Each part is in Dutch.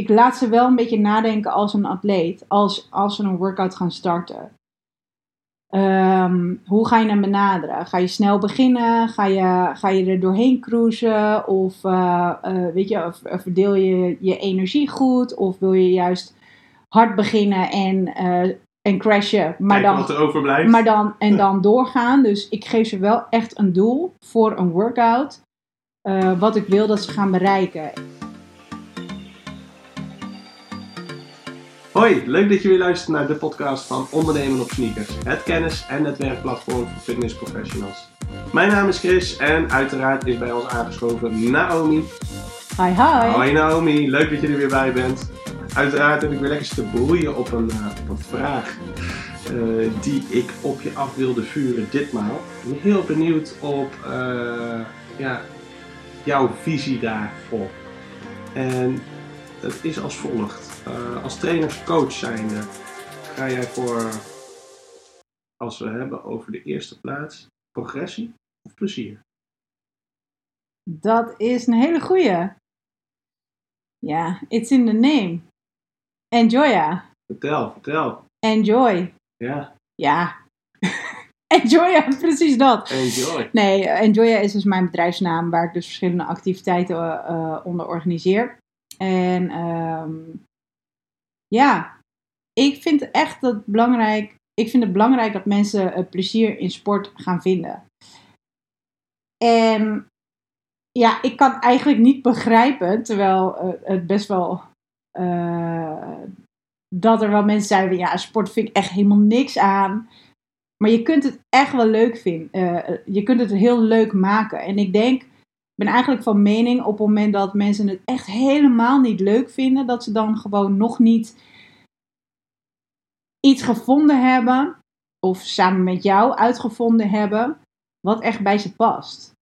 ik laat ze wel een beetje nadenken als een atleet, als, als ze een workout gaan starten. Ehm, hoe ga je hem benaderen? Ga je snel beginnen? Ga je, ga je er doorheen cruisen? Of eh, eh, weet je, of, of verdeel je je energie goed? Of wil je juist hard beginnen en, eh, en crashen, maar Kijken dan, wat er overblijft. maar dan, en dan doorgaan? Dus ik geef ze wel echt een doel voor een workout. eh, wat ik wil dat ze gaan bereiken. Hoi, leuk dat je weer luistert naar de podcast van Ondernemen op Sneakers. Het kennis- en netwerkplatform voor fitness professionals. Mijn naam is Chris en uiteraard is bij ons aangeschoven Naomi. Hi, hi. Hoi Naomi, leuk dat je er weer bij bent. Uiteraard heb ik weer lekker te broeien op een, eh, op een vraag eh, die ik op je af wilde vuren ditmaal. Ik ben heel benieuwd op eh, ja, jouw visie daarop. En dat is als volgt. Eh, als trainer-coach zijnde ga jij voor, als we hebben over de eerste plaats, progressie of plezier? Dat is een hele goeie. Ja, it's in the name. Enjoya. Vertel, vertel. Enjoy. Ja, Ja. Enjoya, precies dat. enjoy. Nee, Enjoya is dus mijn bedrijfsnaam waar ik dus verschillende activiteiten eh, eh, onder organiseer. En ehm, ja, ik vind echt dat belangrijk. Ik vind het belangrijk dat mensen plezier in sport gaan vinden. En ja, ik kan eigenlijk niet begrijpen, terwijl eh, het best wel. eh, dat er wel mensen zijn van ja, sport vind ik echt helemaal niks aan. Maar je kunt het echt wel leuk vinden. Eh, je kunt het heel leuk maken. En ik denk, ben eigenlijk van mening op het moment dat mensen het echt helemaal niet leuk vinden, dat ze dan gewoon nog niet iets gevonden hebben, of samen met jou uitgevonden hebben, wat echt bij ze past.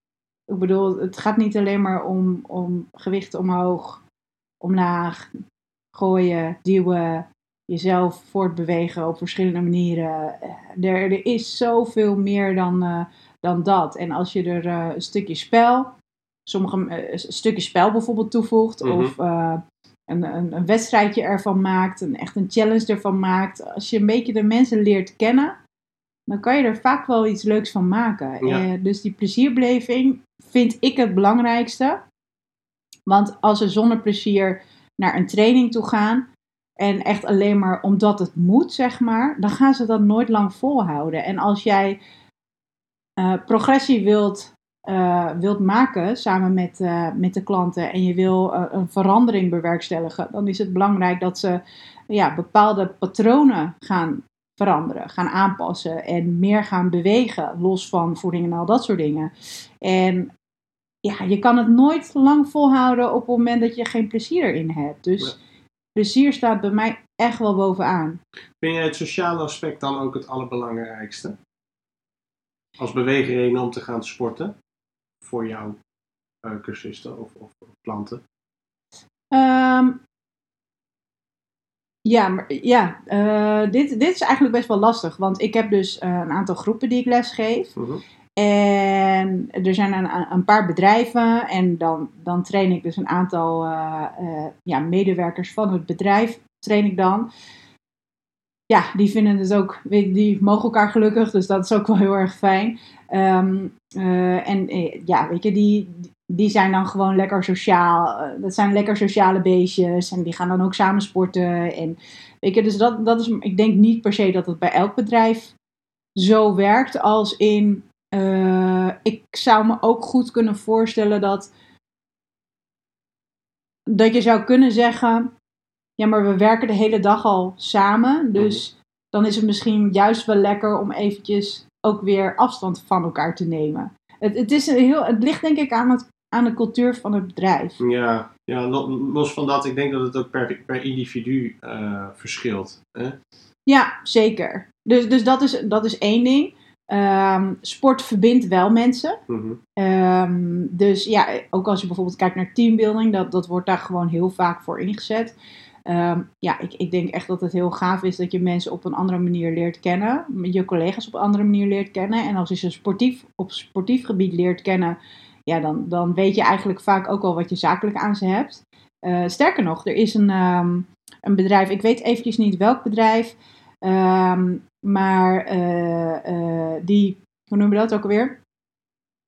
Ik bedoel, het gaat niet alleen maar om, om gewicht omhoog, omlaag, gooien, duwen, jezelf voortbewegen op verschillende manieren. Er, er is zoveel meer dan, eh, dan dat. En als je er eh, een stukje spel, sommige, eh, een stukje spel bijvoorbeeld toevoegt, Mhm. of eh, een, een, een wedstrijdje ervan maakt, een, echt een challenge ervan maakt. Als je een beetje de mensen leert kennen, dan kan je er vaak wel iets leuks van maken. Ja. Eh, dus die plezierbeleving vind ik het belangrijkste. Want als ze zonder plezier naar een training toe gaan, en echt alleen maar omdat het moet, zeg maar, dan gaan ze dat nooit lang volhouden. En als jij progressie wilt, eh, wilt maken samen met, eh, met de klanten en je wil eh, een verandering bewerkstelligen, dan is het belangrijk dat ze ja, bepaalde patronen gaan veranderen, gaan aanpassen en meer gaan bewegen, los van voeding en al dat soort dingen. En ja, je kan het nooit lang volhouden op het moment dat je geen plezier erin hebt. Dus plezier staat bij mij echt wel bovenaan. Vind jij het sociale aspect dan ook het allerbelangrijkste? Als beweegreden om te gaan sporten? Voor jouw eh, cursisten of, of, of klanten? Ehm, ja, maar, ja eh, dit, dit is eigenlijk best wel lastig. Want ik heb dus eh, een aantal groepen die ik les geef. Mhm. En er zijn een, een paar bedrijven. En dan, dan train ik dus een aantal ja, medewerkers van het bedrijf. Train ik dan. Ja, die vinden het ook, weet- die mogen elkaar gelukkig, dus dat is ook wel heel erg fijn. Ehm, eh, en eh, ja, weet je, die, die zijn dan gewoon lekker sociaal. Eh, dat zijn lekker sociale beestjes en die gaan dan ook samen sporten. En weet je, dus dat, dat is, ik denk niet per se dat het bij elk bedrijf zo werkt als in, ik zou me ook goed kunnen voorstellen dat, dat je zou kunnen zeggen, ja, maar we werken de hele dag al samen, dus dan is het misschien juist wel lekker om eventjes ook weer afstand van elkaar te nemen. Het, het, is een heel, het ligt denk ik aan, het, aan de cultuur van het bedrijf. Ja, ja, lo- los van dat, ik denk dat het ook per, per individu eh, verschilt. Hè? Ja, zeker. Dus, dus dat, is, dat is één ding. Ehm, sport verbindt wel mensen. Mhm. Ehm, dus ja, ook als je bijvoorbeeld kijkt naar teambuilding, dat, dat wordt daar gewoon heel vaak voor ingezet. Ehm, ja, ik, ik denk echt dat het heel gaaf is dat je mensen op een andere manier leert kennen. Je collega's op een andere manier leert kennen. En als je ze sportief, op sportief gebied leert kennen, ja, dan, dan weet je eigenlijk vaak ook al wat je zakelijk aan ze hebt. Eh, sterker nog, er is een, ehm, een bedrijf, ik weet eventjes niet welk bedrijf, ehm, maar eh, eh, die, hoe noemen we dat ook alweer?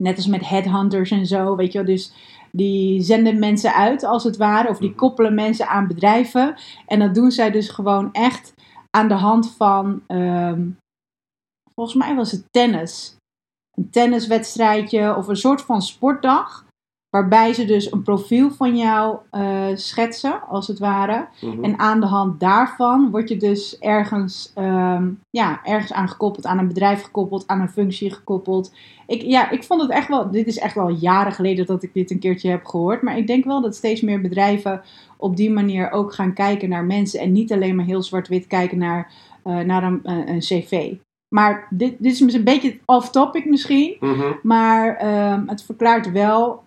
Net als met headhunters en zo, weet je wel. Dus die zenden mensen uit, als het ware, of die Mhm. koppelen mensen aan bedrijven. En dat doen zij dus gewoon echt aan de hand van, ehm, volgens mij was het tennis. Een tenniswedstrijdje of een soort van sportdag. Waarbij ze dus een profiel van jou eh, schetsen, als het ware. Mhm. En aan de hand daarvan word je dus ergens, ehm, ja, ergens aan gekoppeld, aan een bedrijf gekoppeld, aan een functie gekoppeld. Ik, ja, ik vond het echt wel, dit is echt wel jaren geleden dat ik dit een keertje heb gehoord. Maar ik denk wel dat steeds meer bedrijven op die manier ook gaan kijken naar mensen. En niet alleen maar heel zwart-wit kijken naar, eh, naar een, een, een cv. Maar dit, dit is een beetje off-topic misschien. Mhm. Maar ehm, het verklaart wel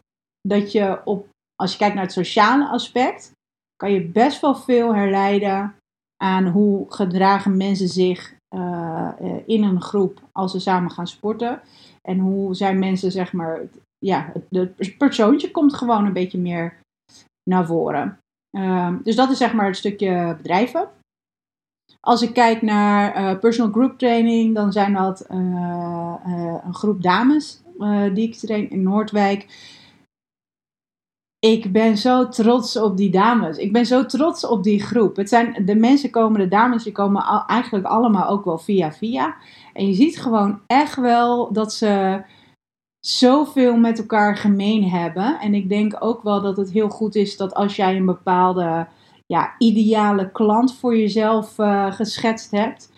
dat je op, als je kijkt naar het sociale aspect, kan je best wel veel herleiden aan hoe gedragen mensen zich eh, eh, in een groep als ze samen gaan sporten. En hoe zijn mensen, zeg maar, ja, het, persoontje komt gewoon een beetje meer naar voren. Ehm, dus dat is zeg maar het stukje bedrijven. Als ik kijk naar eh, personal group training, dan zijn dat een groep dames die ik train in Noordwijk. Ik ben zo trots op die dames. Ik ben zo trots op die groep. Het zijn, de mensen komen, de dames, die komen eigenlijk allemaal ook wel via via. En je ziet gewoon echt wel dat ze zoveel met elkaar gemeen hebben. En ik denk ook wel dat het heel goed is dat als jij een bepaalde ja, ideale klant voor jezelf eh, geschetst hebt.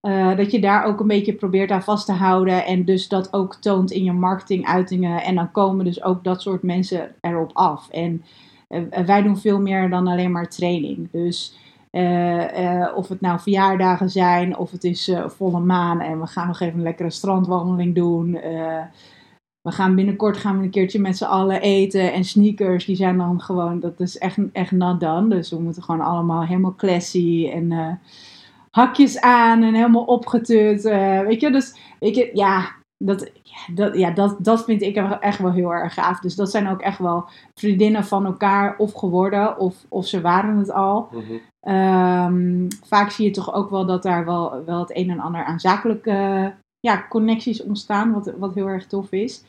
Eh, dat je daar ook een beetje probeert aan vast te houden. En dus dat ook toont in je marketinguitingen. En dan komen dus ook dat soort mensen erop af. En eh, wij doen veel meer dan alleen maar training. Dus eh, eh, of het nou verjaardagen zijn, of het is eh, volle maan en we gaan nog even een lekkere strandwandeling doen. eh, we gaan binnenkort gaan we een keertje met z'n allen eten. En sneakers, die zijn dan gewoon, dat is echt, echt not done. Dus we moeten gewoon allemaal helemaal classy en eh, hakjes aan en helemaal opgetut. eh, weet je, dus je, ja, dat, ja, dat, ja dat, dat vind ik echt wel heel erg gaaf. Dus dat zijn ook echt wel vriendinnen van elkaar of geworden, of, of ze waren het al. Mhm. Ehm, vaak zie je toch ook wel dat daar wel, wel het een en ander aan zakelijke ja, connecties ontstaan, wat, wat heel erg tof is.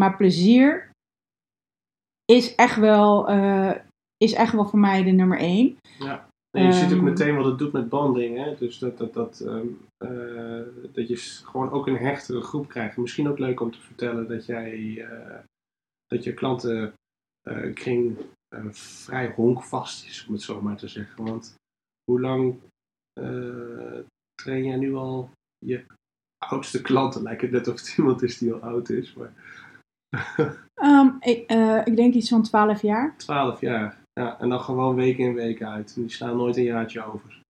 Maar plezier is echt wel, eh, is echt wel voor mij de nummer één. En je ziet ook Ehm. meteen wat het doet met bonding. Hè? Dus dat, dat, dat, ehm, eh, dat je gewoon ook een hechtere groep krijgt. Misschien ook leuk om te vertellen dat jij eh, dat je klantenkring eh, vrij honkvast is, om het zo maar te zeggen. Want hoe lang train jij nu al je oudste klanten? Lijkt het net of het iemand is die al oud is, maar Ehm, ik, ik denk iets van 12 jaar. 12 jaar. Ja, en dan gewoon week in week uit. Die slaan nooit een jaartje over.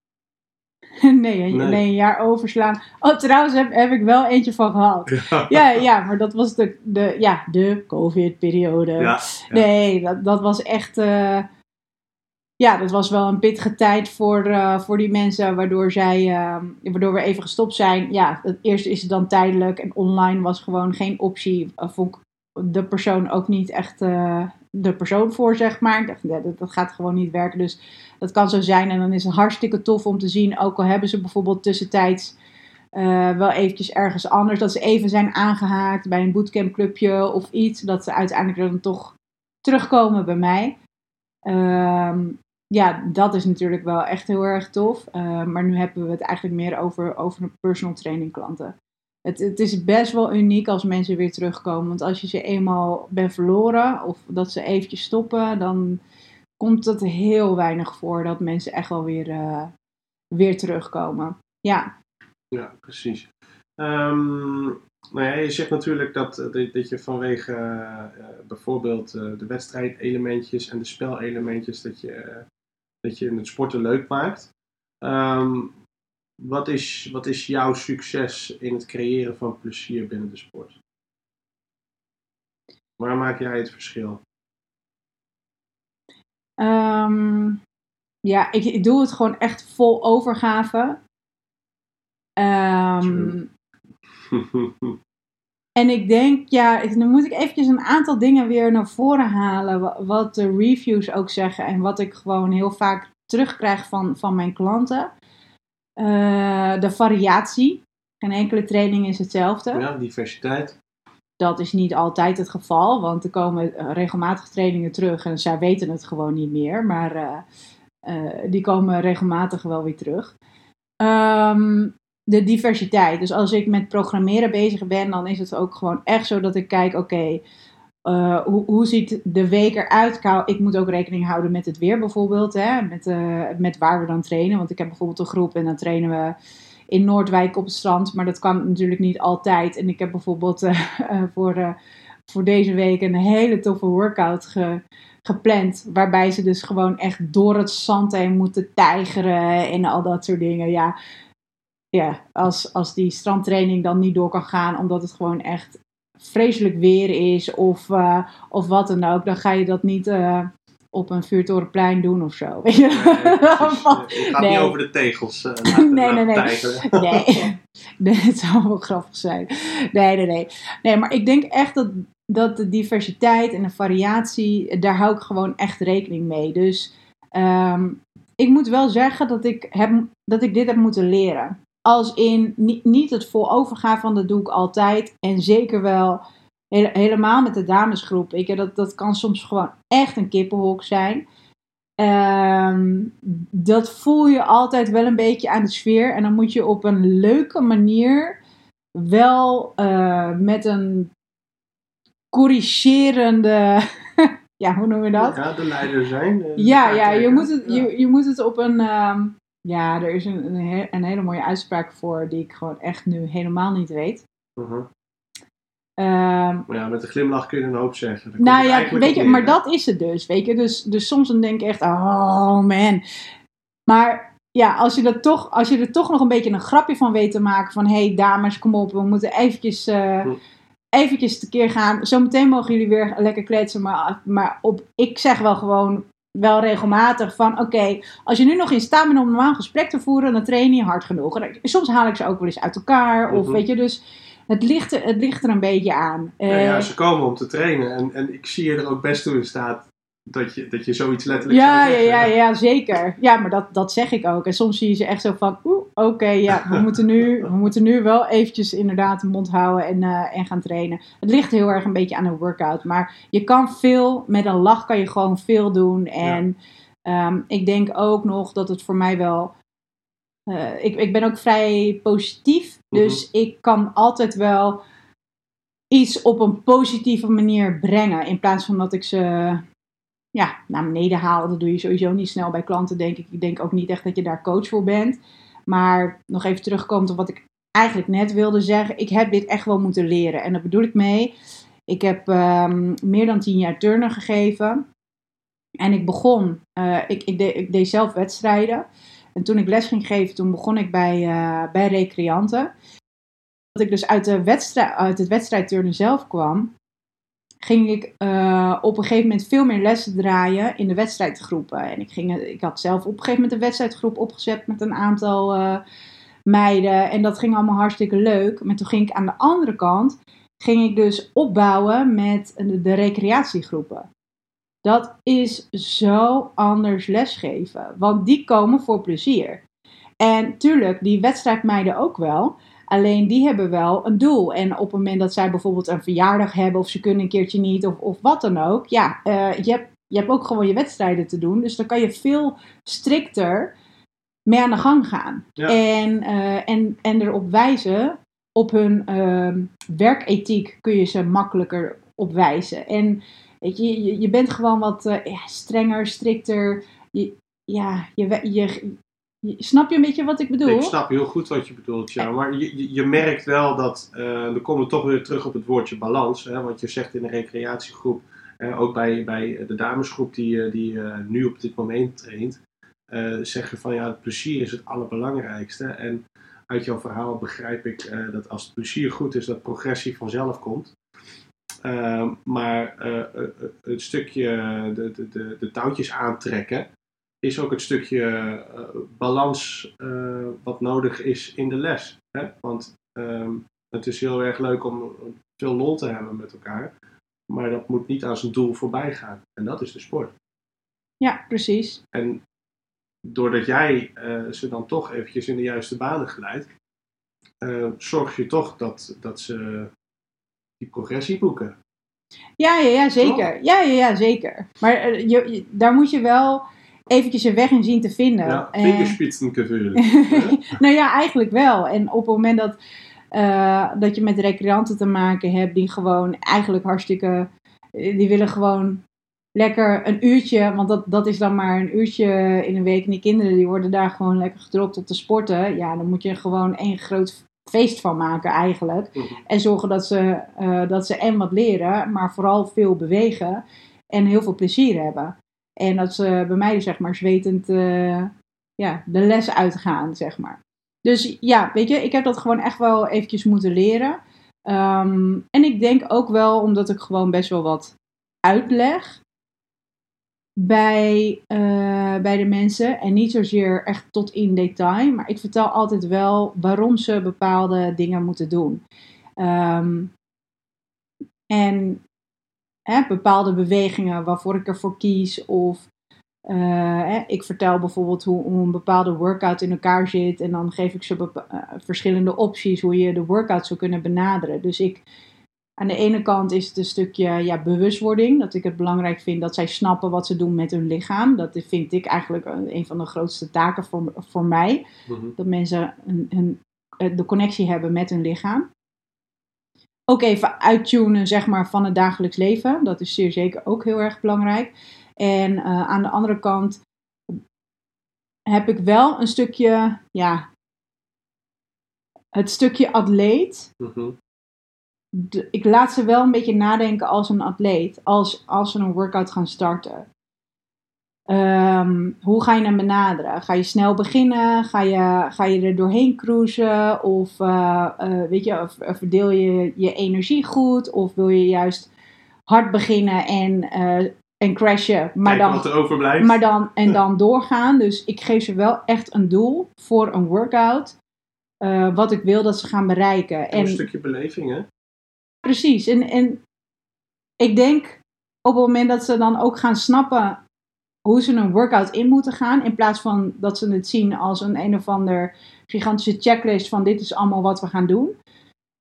nee, een, Nee. nee, een jaar overslaan. Oh, trouwens heb, heb ik wel eentje van gehad. Ja, ja, maar dat was de, de, ja, de COVID-periode. Ja, ja. Nee, dat, dat was echt. eh, ja, dat was wel een pittige tijd voor, eh, voor die mensen, waardoor, zij, eh, waardoor we even gestopt zijn. Ja, het eerste is het dan tijdelijk en online was gewoon geen optie. Vond ik de persoon ook niet echt eh, de persoon voor, zeg maar. Ik dacht, dat, gaat gewoon niet werken. Dus dat kan zo zijn. En dan is het hartstikke tof om te zien, ook al hebben ze bijvoorbeeld tussentijds eh, wel eventjes ergens anders, dat ze even zijn aangehaakt bij een bootcampclubje of iets, dat ze uiteindelijk dan toch terugkomen bij mij. Ehm, ja, dat is natuurlijk wel echt heel erg tof. Eh, maar nu hebben we het eigenlijk meer over, over personal training klanten. Het, is best wel uniek als mensen weer terugkomen. Want als je ze eenmaal bent verloren of dat ze eventjes stoppen, dan komt het heel weinig voor dat mensen echt wel weer, eh, weer terugkomen. Ja, Ja, precies. Ehm, nou ja, je zegt natuurlijk dat, eh, dat, je vanwege eh, bijvoorbeeld de wedstrijdelementjes en de spelelementjes, dat je, dat je het sporten leuk maakt. Ehm, wat, is, wat is jouw succes in het creëren van plezier binnen de sport? Waar maak jij het verschil? Ehm, ja, ik, ik doe het gewoon echt vol overgave. Ehm. En ik denk, ja, dan moet ik eventjes een aantal dingen weer naar voren halen. Wat de reviews ook zeggen en wat ik gewoon heel vaak terugkrijg van, van mijn klanten. Uh, de variatie. Geen enkele training is hetzelfde. Ja, diversiteit. Dat is niet altijd het geval, want er komen regelmatig trainingen terug en zij weten het gewoon niet meer. Maar uh, uh, die komen regelmatig wel weer terug. Um, de diversiteit. Dus als ik met programmeren bezig ben, dan is het ook gewoon echt zo dat ik kijk, oké, uh, hoe, hoe ziet de week eruit? Ik moet ook rekening houden met het weer bijvoorbeeld, hè? Met, uh, met waar we dan trainen. Want ik heb bijvoorbeeld een groep en dan trainen we in Noordwijk op het strand, maar dat kan natuurlijk niet altijd. En ik heb bijvoorbeeld uh, voor, voor deze week een hele toffe workout ge, gepland, waarbij ze dus gewoon echt door het zand heen moeten tijgeren en al dat soort dingen. Ja, ja, als, als die strandtraining dan niet door kan gaan, omdat het gewoon echt vreselijk weer is of, uh, of wat dan ook, dan ga je dat niet uh, op een vuurtorenplein doen of zo. Weet je? Nee, het gaat nee. niet over de tegels. Uh, laten, nee, nee, nee. nee. nee. Het zou wel grappig zijn. Nee, nee, nee. Nee, maar ik denk echt dat, dat de diversiteit en de variatie, daar hou ik gewoon echt rekening mee. Dus um, ik moet wel zeggen dat ik, heb, dat ik dit heb moeten leren. Als in niet, niet het voorovergaan van dat doe ik altijd. En zeker wel helemaal met de damesgroep. Ik, dat, dat kan soms gewoon echt een kippenhok zijn. Um, dat voel je altijd wel een beetje aan de sfeer. En dan moet je op een leuke manier wel uh, met een corrigerende. ja, hoe noem je dat? Ja, de leider zijn. De ja, ja, je moet, het, je, je moet het op een. Um, ja, er is een, een, een, hele mooie uitspraak voor die ik gewoon echt nu helemaal niet weet. Uh -huh. um, ja, met een glimlach kun je een hoop zeggen. Dat nou ja, weet je, maar dat is het dus, weet je. Dus, dus soms dan denk ik echt, oh man. Maar ja, als je, dat toch, als je er toch nog een beetje een grapje van weet te maken van... hé hey, dames, kom op, we moeten eventjes... Uh, hm eventjes tekeer gaan. Zometeen mogen jullie weer lekker kletsen. Maar, maar op, ik zeg wel gewoon wel regelmatig van oké, als je nu nog in staat bent om normaal gesprek te voeren, dan train je hard genoeg. En soms haal ik ze ook wel eens uit elkaar. Of mm -hmm. weet je, dus het ligt, er, het ligt er een beetje aan. Ja, ja, eh, ze komen om te trainen. En, en ik zie je er ook best toe in staat dat je, dat je zoiets letterlijk ja, zou zeggen. Ja, ja, ja, zeker. Ja, maar dat, dat zeg ik ook. En soms zie je ze echt zo van, oeh, oké, ja, we moeten, nu, we moeten nu wel eventjes inderdaad de mond houden en, uh, en gaan trainen. Het ligt heel erg een beetje aan een workout. Maar je kan veel, met een lach kan je gewoon veel doen. En ja. um, ik denk ook nog dat het voor mij wel... Uh, ik, ik ben ook vrij positief. Dus mm -hmm. ik kan altijd wel iets op een positieve manier brengen. In plaats van dat ik ze ja, naar beneden halen. Dat doe je sowieso niet snel bij klanten, denk ik. Ik denk ook niet echt dat je daar coach voor bent. Maar nog even terugkomt op wat ik eigenlijk net wilde zeggen. Ik heb dit echt wel moeten leren. En daar bedoel ik mee. Ik heb um, meer dan tien jaar turnen gegeven. En ik begon, uh, ik, ik, de, ik, deed zelf wedstrijden. En toen ik les ging geven, toen begon ik bij, uh, bij recreanten. Dat ik dus uit, de wedstrijd, uit het wedstrijdturnen zelf kwam ging ik uh, op een gegeven moment veel meer lessen draaien in de wedstrijdgroepen. En ik, ging, ik had zelf op een gegeven moment een wedstrijdgroep opgezet met een aantal uh, meiden. En dat ging allemaal hartstikke leuk. Maar toen ging ik aan de andere kant, ging ik dus opbouwen met de, de recreatiegroepen. Dat is zo anders lesgeven. Want die komen voor plezier. En tuurlijk, die wedstrijdmeiden ook wel. Alleen die hebben wel een doel. En op het moment dat zij bijvoorbeeld een verjaardag hebben of ze kunnen een keertje niet of, of wat dan ook. Ja, uh, je, hebt, je hebt ook gewoon je wedstrijden te doen. Dus dan kan je veel strikter mee aan de gang gaan. Ja. En, uh, en, en erop wijzen, op hun uh, werkethiek kun je ze makkelijker op wijzen. En weet je, je, je bent gewoon wat uh, ja, strenger, strikter. Je, ja, je, je, Snap je een beetje wat ik bedoel? Ik snap heel goed wat je bedoelt, ja. Maar je, je merkt wel dat, uh, dan komen we toch weer terug op het woordje balans. Hè, want je zegt in de recreatiegroep, uh, ook bij, bij de damesgroep die, uh, die nu op dit moment traint, zeggen van ja, het plezier is het allerbelangrijkste. En uit jouw verhaal begrijp ik dat als het plezier goed is, dat progressie vanzelf komt. maar het stukje de, de, de, de touwtjes aantrekken, is ook het stukje uh, balans uh, wat nodig is in de les. Hè? Want um, het is heel erg leuk om veel lol te hebben met elkaar. Maar dat moet niet aan zijn doel voorbij gaan. En dat is de sport. Ja, precies. En doordat jij uh, ze dan toch eventjes in de juiste banen geleidt, zorg je toch dat, dat ze die progressie boeken. Ja, ja, ja zeker. Ja, ja, ja, zeker. Maar je, daar moet je wel eventjes een weg in zien te vinden. Ja, vingerspitsengevoel. nou ja, eigenlijk wel. En op het moment dat, uh, dat je met recreanten te maken hebt die gewoon eigenlijk hartstikke... Die willen gewoon lekker een uurtje, want dat, dat is dan maar een uurtje in een week. En die kinderen die worden daar gewoon lekker gedropt op te sporten. Ja, dan moet je gewoon één groot feest van maken eigenlijk. Mhm. En zorgen dat ze, uh, dat ze en wat leren, maar vooral veel bewegen en heel veel plezier hebben. En dat ze bij mij zeg maar zwetend uh, ja, de les uitgaan, zeg maar. Dus ja, weet je, ik heb dat gewoon echt wel eventjes moeten leren. Um, en ik denk ook wel, omdat ik gewoon best wel wat uitleg, bij, uh, bij de mensen. En niet zozeer echt tot in detail. Maar ik vertel altijd wel waarom ze bepaalde dingen moeten doen. Um, en hè, bepaalde bewegingen waarvoor ik ervoor kies. Of uh, hè, ik vertel bijvoorbeeld hoe, hoe, een bepaalde workout in elkaar zit. En dan geef ik ze uh, verschillende opties hoe je de workout zou kunnen benaderen. Dus ik aan de ene kant is het een stukje ja, bewustwording. Dat ik het belangrijk vind dat zij snappen wat ze doen met hun lichaam. Dat vind ik eigenlijk een van de grootste taken voor, voor mij. Mhm. Dat mensen een, een, de connectie hebben met hun lichaam. Ook even uittunen zeg maar, van het dagelijks leven. Dat is zeer zeker ook heel erg belangrijk. En uh, aan de andere kant heb ik wel een stukje, ja, het stukje atleet. Mm ik laat ze wel een beetje nadenken als een atleet. Als, als ze een workout gaan starten. Um, hoe ga je hem benaderen? Ga je snel beginnen? Ga je, ga je er doorheen cruisen? Of uh, uh, weet je, of, verdeel je je energie goed? Of wil je juist hard beginnen en, uh, en crashen, maar Kijk dan, wat er overblijft. maar dan, en dan doorgaan? Dus ik geef ze wel echt een doel voor een workout. wat ik wil dat ze gaan bereiken. En een stukje beleving, hè? Precies. En, en ik denk op het moment dat ze dan ook gaan snappen hoe ze een workout in moeten gaan, in plaats van dat ze het zien als een een of ander gigantische checklist van dit is allemaal wat we gaan doen.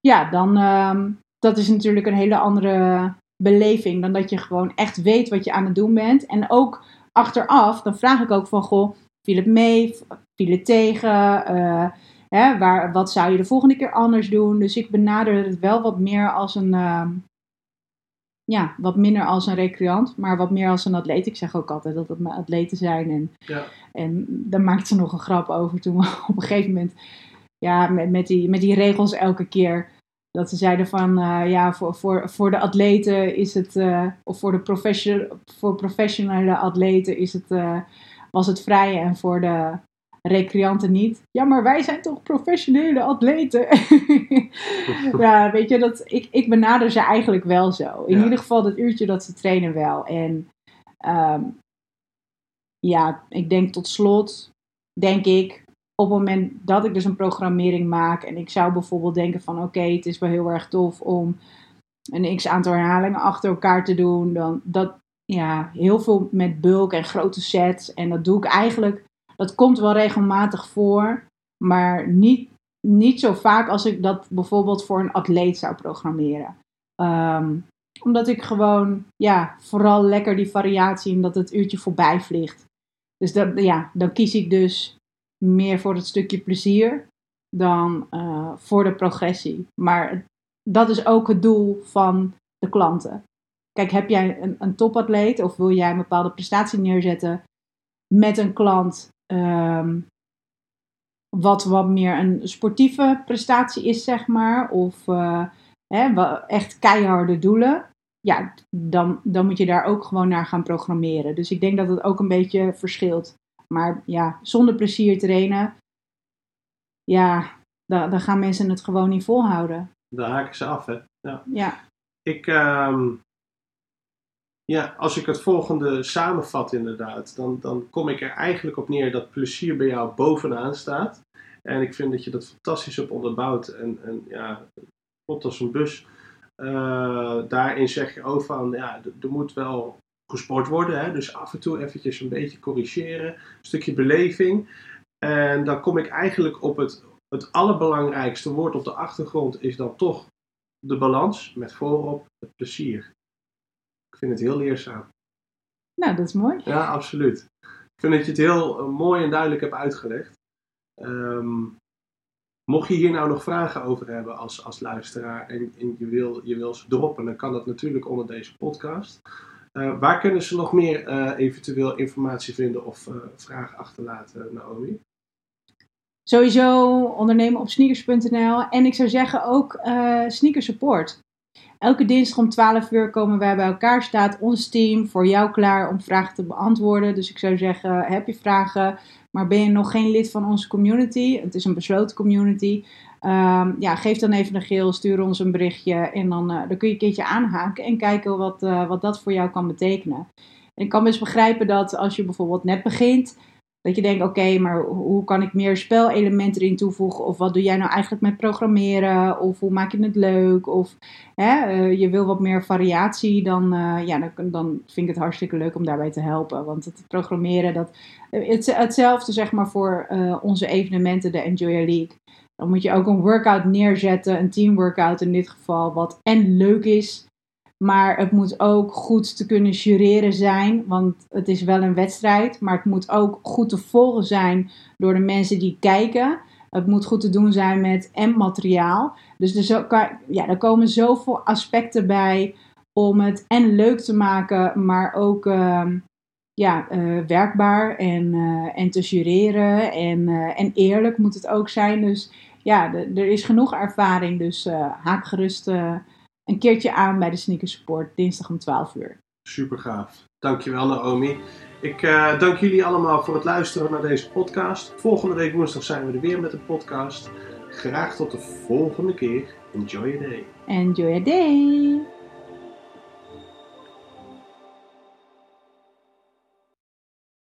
Ja, dan uh, dat is natuurlijk een hele andere beleving dan dat je gewoon echt weet wat je aan het doen bent. En ook achteraf, dan vraag ik ook van goh, viel het mee, viel het tegen, uh, Hè, waar, wat zou je de volgende keer anders doen? Dus ik benader het wel wat meer als een, uh, ja, wat minder als een recreant, maar wat meer als een atleet. Ik zeg ook altijd dat het mijn atleten zijn. En, ja. en daar maakte ze nog een grap over toen we op een gegeven moment, ja, met, met, die, met die regels elke keer. Dat ze zeiden van, uh, ja, voor, voor, voor de atleten is het, uh, of voor de profession, voor professionele atleten is het, uh, was het vrij en voor de recreanten niet. Ja, maar wij zijn toch professionele atleten? ja, weet je, dat, ik, ik benader ze eigenlijk wel zo. In ieder geval dat uurtje dat ze trainen wel. En um, ja, ik denk tot slot, denk ik, op het moment dat ik dus een programmering maak en ik zou bijvoorbeeld denken van oké, het is wel heel erg tof om een x aantal herhalingen achter elkaar te doen, dan dat ja, heel veel met bulk en grote sets en dat doe ik eigenlijk dat komt wel regelmatig voor, maar niet, niet zo vaak als ik dat bijvoorbeeld voor een atleet zou programmeren. Um, omdat ik gewoon, ja, vooral lekker die variatie en dat het uurtje voorbij vliegt. Dus dat, ja, dan kies ik dus meer voor het stukje plezier dan uh, voor de progressie. Maar dat is ook het doel van de klanten. Kijk, heb jij een, een topatleet of wil jij een bepaalde prestatie neerzetten met een klant um, wat wat meer een sportieve prestatie is, zeg maar. Of uh, hè, echt keiharde doelen. Ja, dan, dan moet je daar ook gewoon naar gaan programmeren. Dus ik denk dat het ook een beetje verschilt. Maar ja, zonder plezier trainen, ja, dan, dan gaan mensen het gewoon niet volhouden. Dan haken ze af, hè? Ja. ja. Ik, um, ja, als ik het volgende samenvat inderdaad, dan, dan kom ik er eigenlijk op neer dat plezier bij jou bovenaan staat. En ik vind dat je dat fantastisch hebt onderbouwd en, en ja, pot als een bus Uh, daarin zeg je ook van, ja, er moet wel gesport worden. Hè? Dus af en toe eventjes een beetje corrigeren. Een stukje beleving. En dan kom ik eigenlijk op het, het allerbelangrijkste woord op de achtergrond is dan toch de balans met voorop het plezier. Ik vind het heel leerzaam. Nou, dat is mooi. Ja, absoluut. Ik vind dat je het heel eh, mooi en duidelijk hebt uitgelegd. Ehm, mocht je hier nou nog vragen over hebben als, als luisteraar en, en, je, wil, je wil ze droppen, dan kan dat natuurlijk onder deze podcast. Uh, waar kunnen ze nog meer uh, eventueel informatie vinden of uh, vragen achterlaten, Naomi? Sowieso ondernemen op sneakers.nl. En ik zou zeggen ook sneaker support. Elke dinsdag om 12 uur komen wij bij elkaar. Staat ons team voor jou klaar om vragen te beantwoorden. Dus ik zou zeggen, heb je vragen, maar ben je nog geen lid van onze community? Het is een besloten community. Um, ja, geef dan even een geel, stuur ons een berichtje en dan, uh, dan kun je een keertje aanhaken en kijken wat, uh, wat dat voor jou kan betekenen. En ik kan best begrijpen dat als je bijvoorbeeld net begint, dat je denkt, oké, maar hoe kan ik meer spelelementen erin toevoegen? Of wat doe jij nou eigenlijk met programmeren? Of hoe maak je het leuk? Of hè, uh, je wil wat meer variatie, dan, uh, ja, dan, dan vind ik het hartstikke leuk om daarbij te helpen. Want het programmeren, dat, het, hetzelfde zeg maar voor onze evenementen, de Enjoy League. Dan moet je ook een workout neerzetten, een team workout in dit geval, wat en leuk is maar het moet ook goed te kunnen jureren zijn, want het is wel een wedstrijd. Maar het moet ook goed te volgen zijn door de mensen die kijken. Het moet goed te doen zijn met M-materiaal. Dus er, ja, er komen zoveel aspecten bij om het en leuk te maken, maar ook uh, ja, uh, werkbaar en, uh, en te jureren. En, eh, en eerlijk moet het ook zijn. Dus ja, er is genoeg ervaring. Dus haak gerust een keertje aan bij de Sneaker Support, dinsdag om 12 uur. Super gaaf. Dankjewel Naomi. Ik uh, dank jullie allemaal voor het luisteren naar deze podcast. Volgende week woensdag zijn we er weer met een podcast. Graag tot de volgende keer. Enjoy your day. Enjoy your day.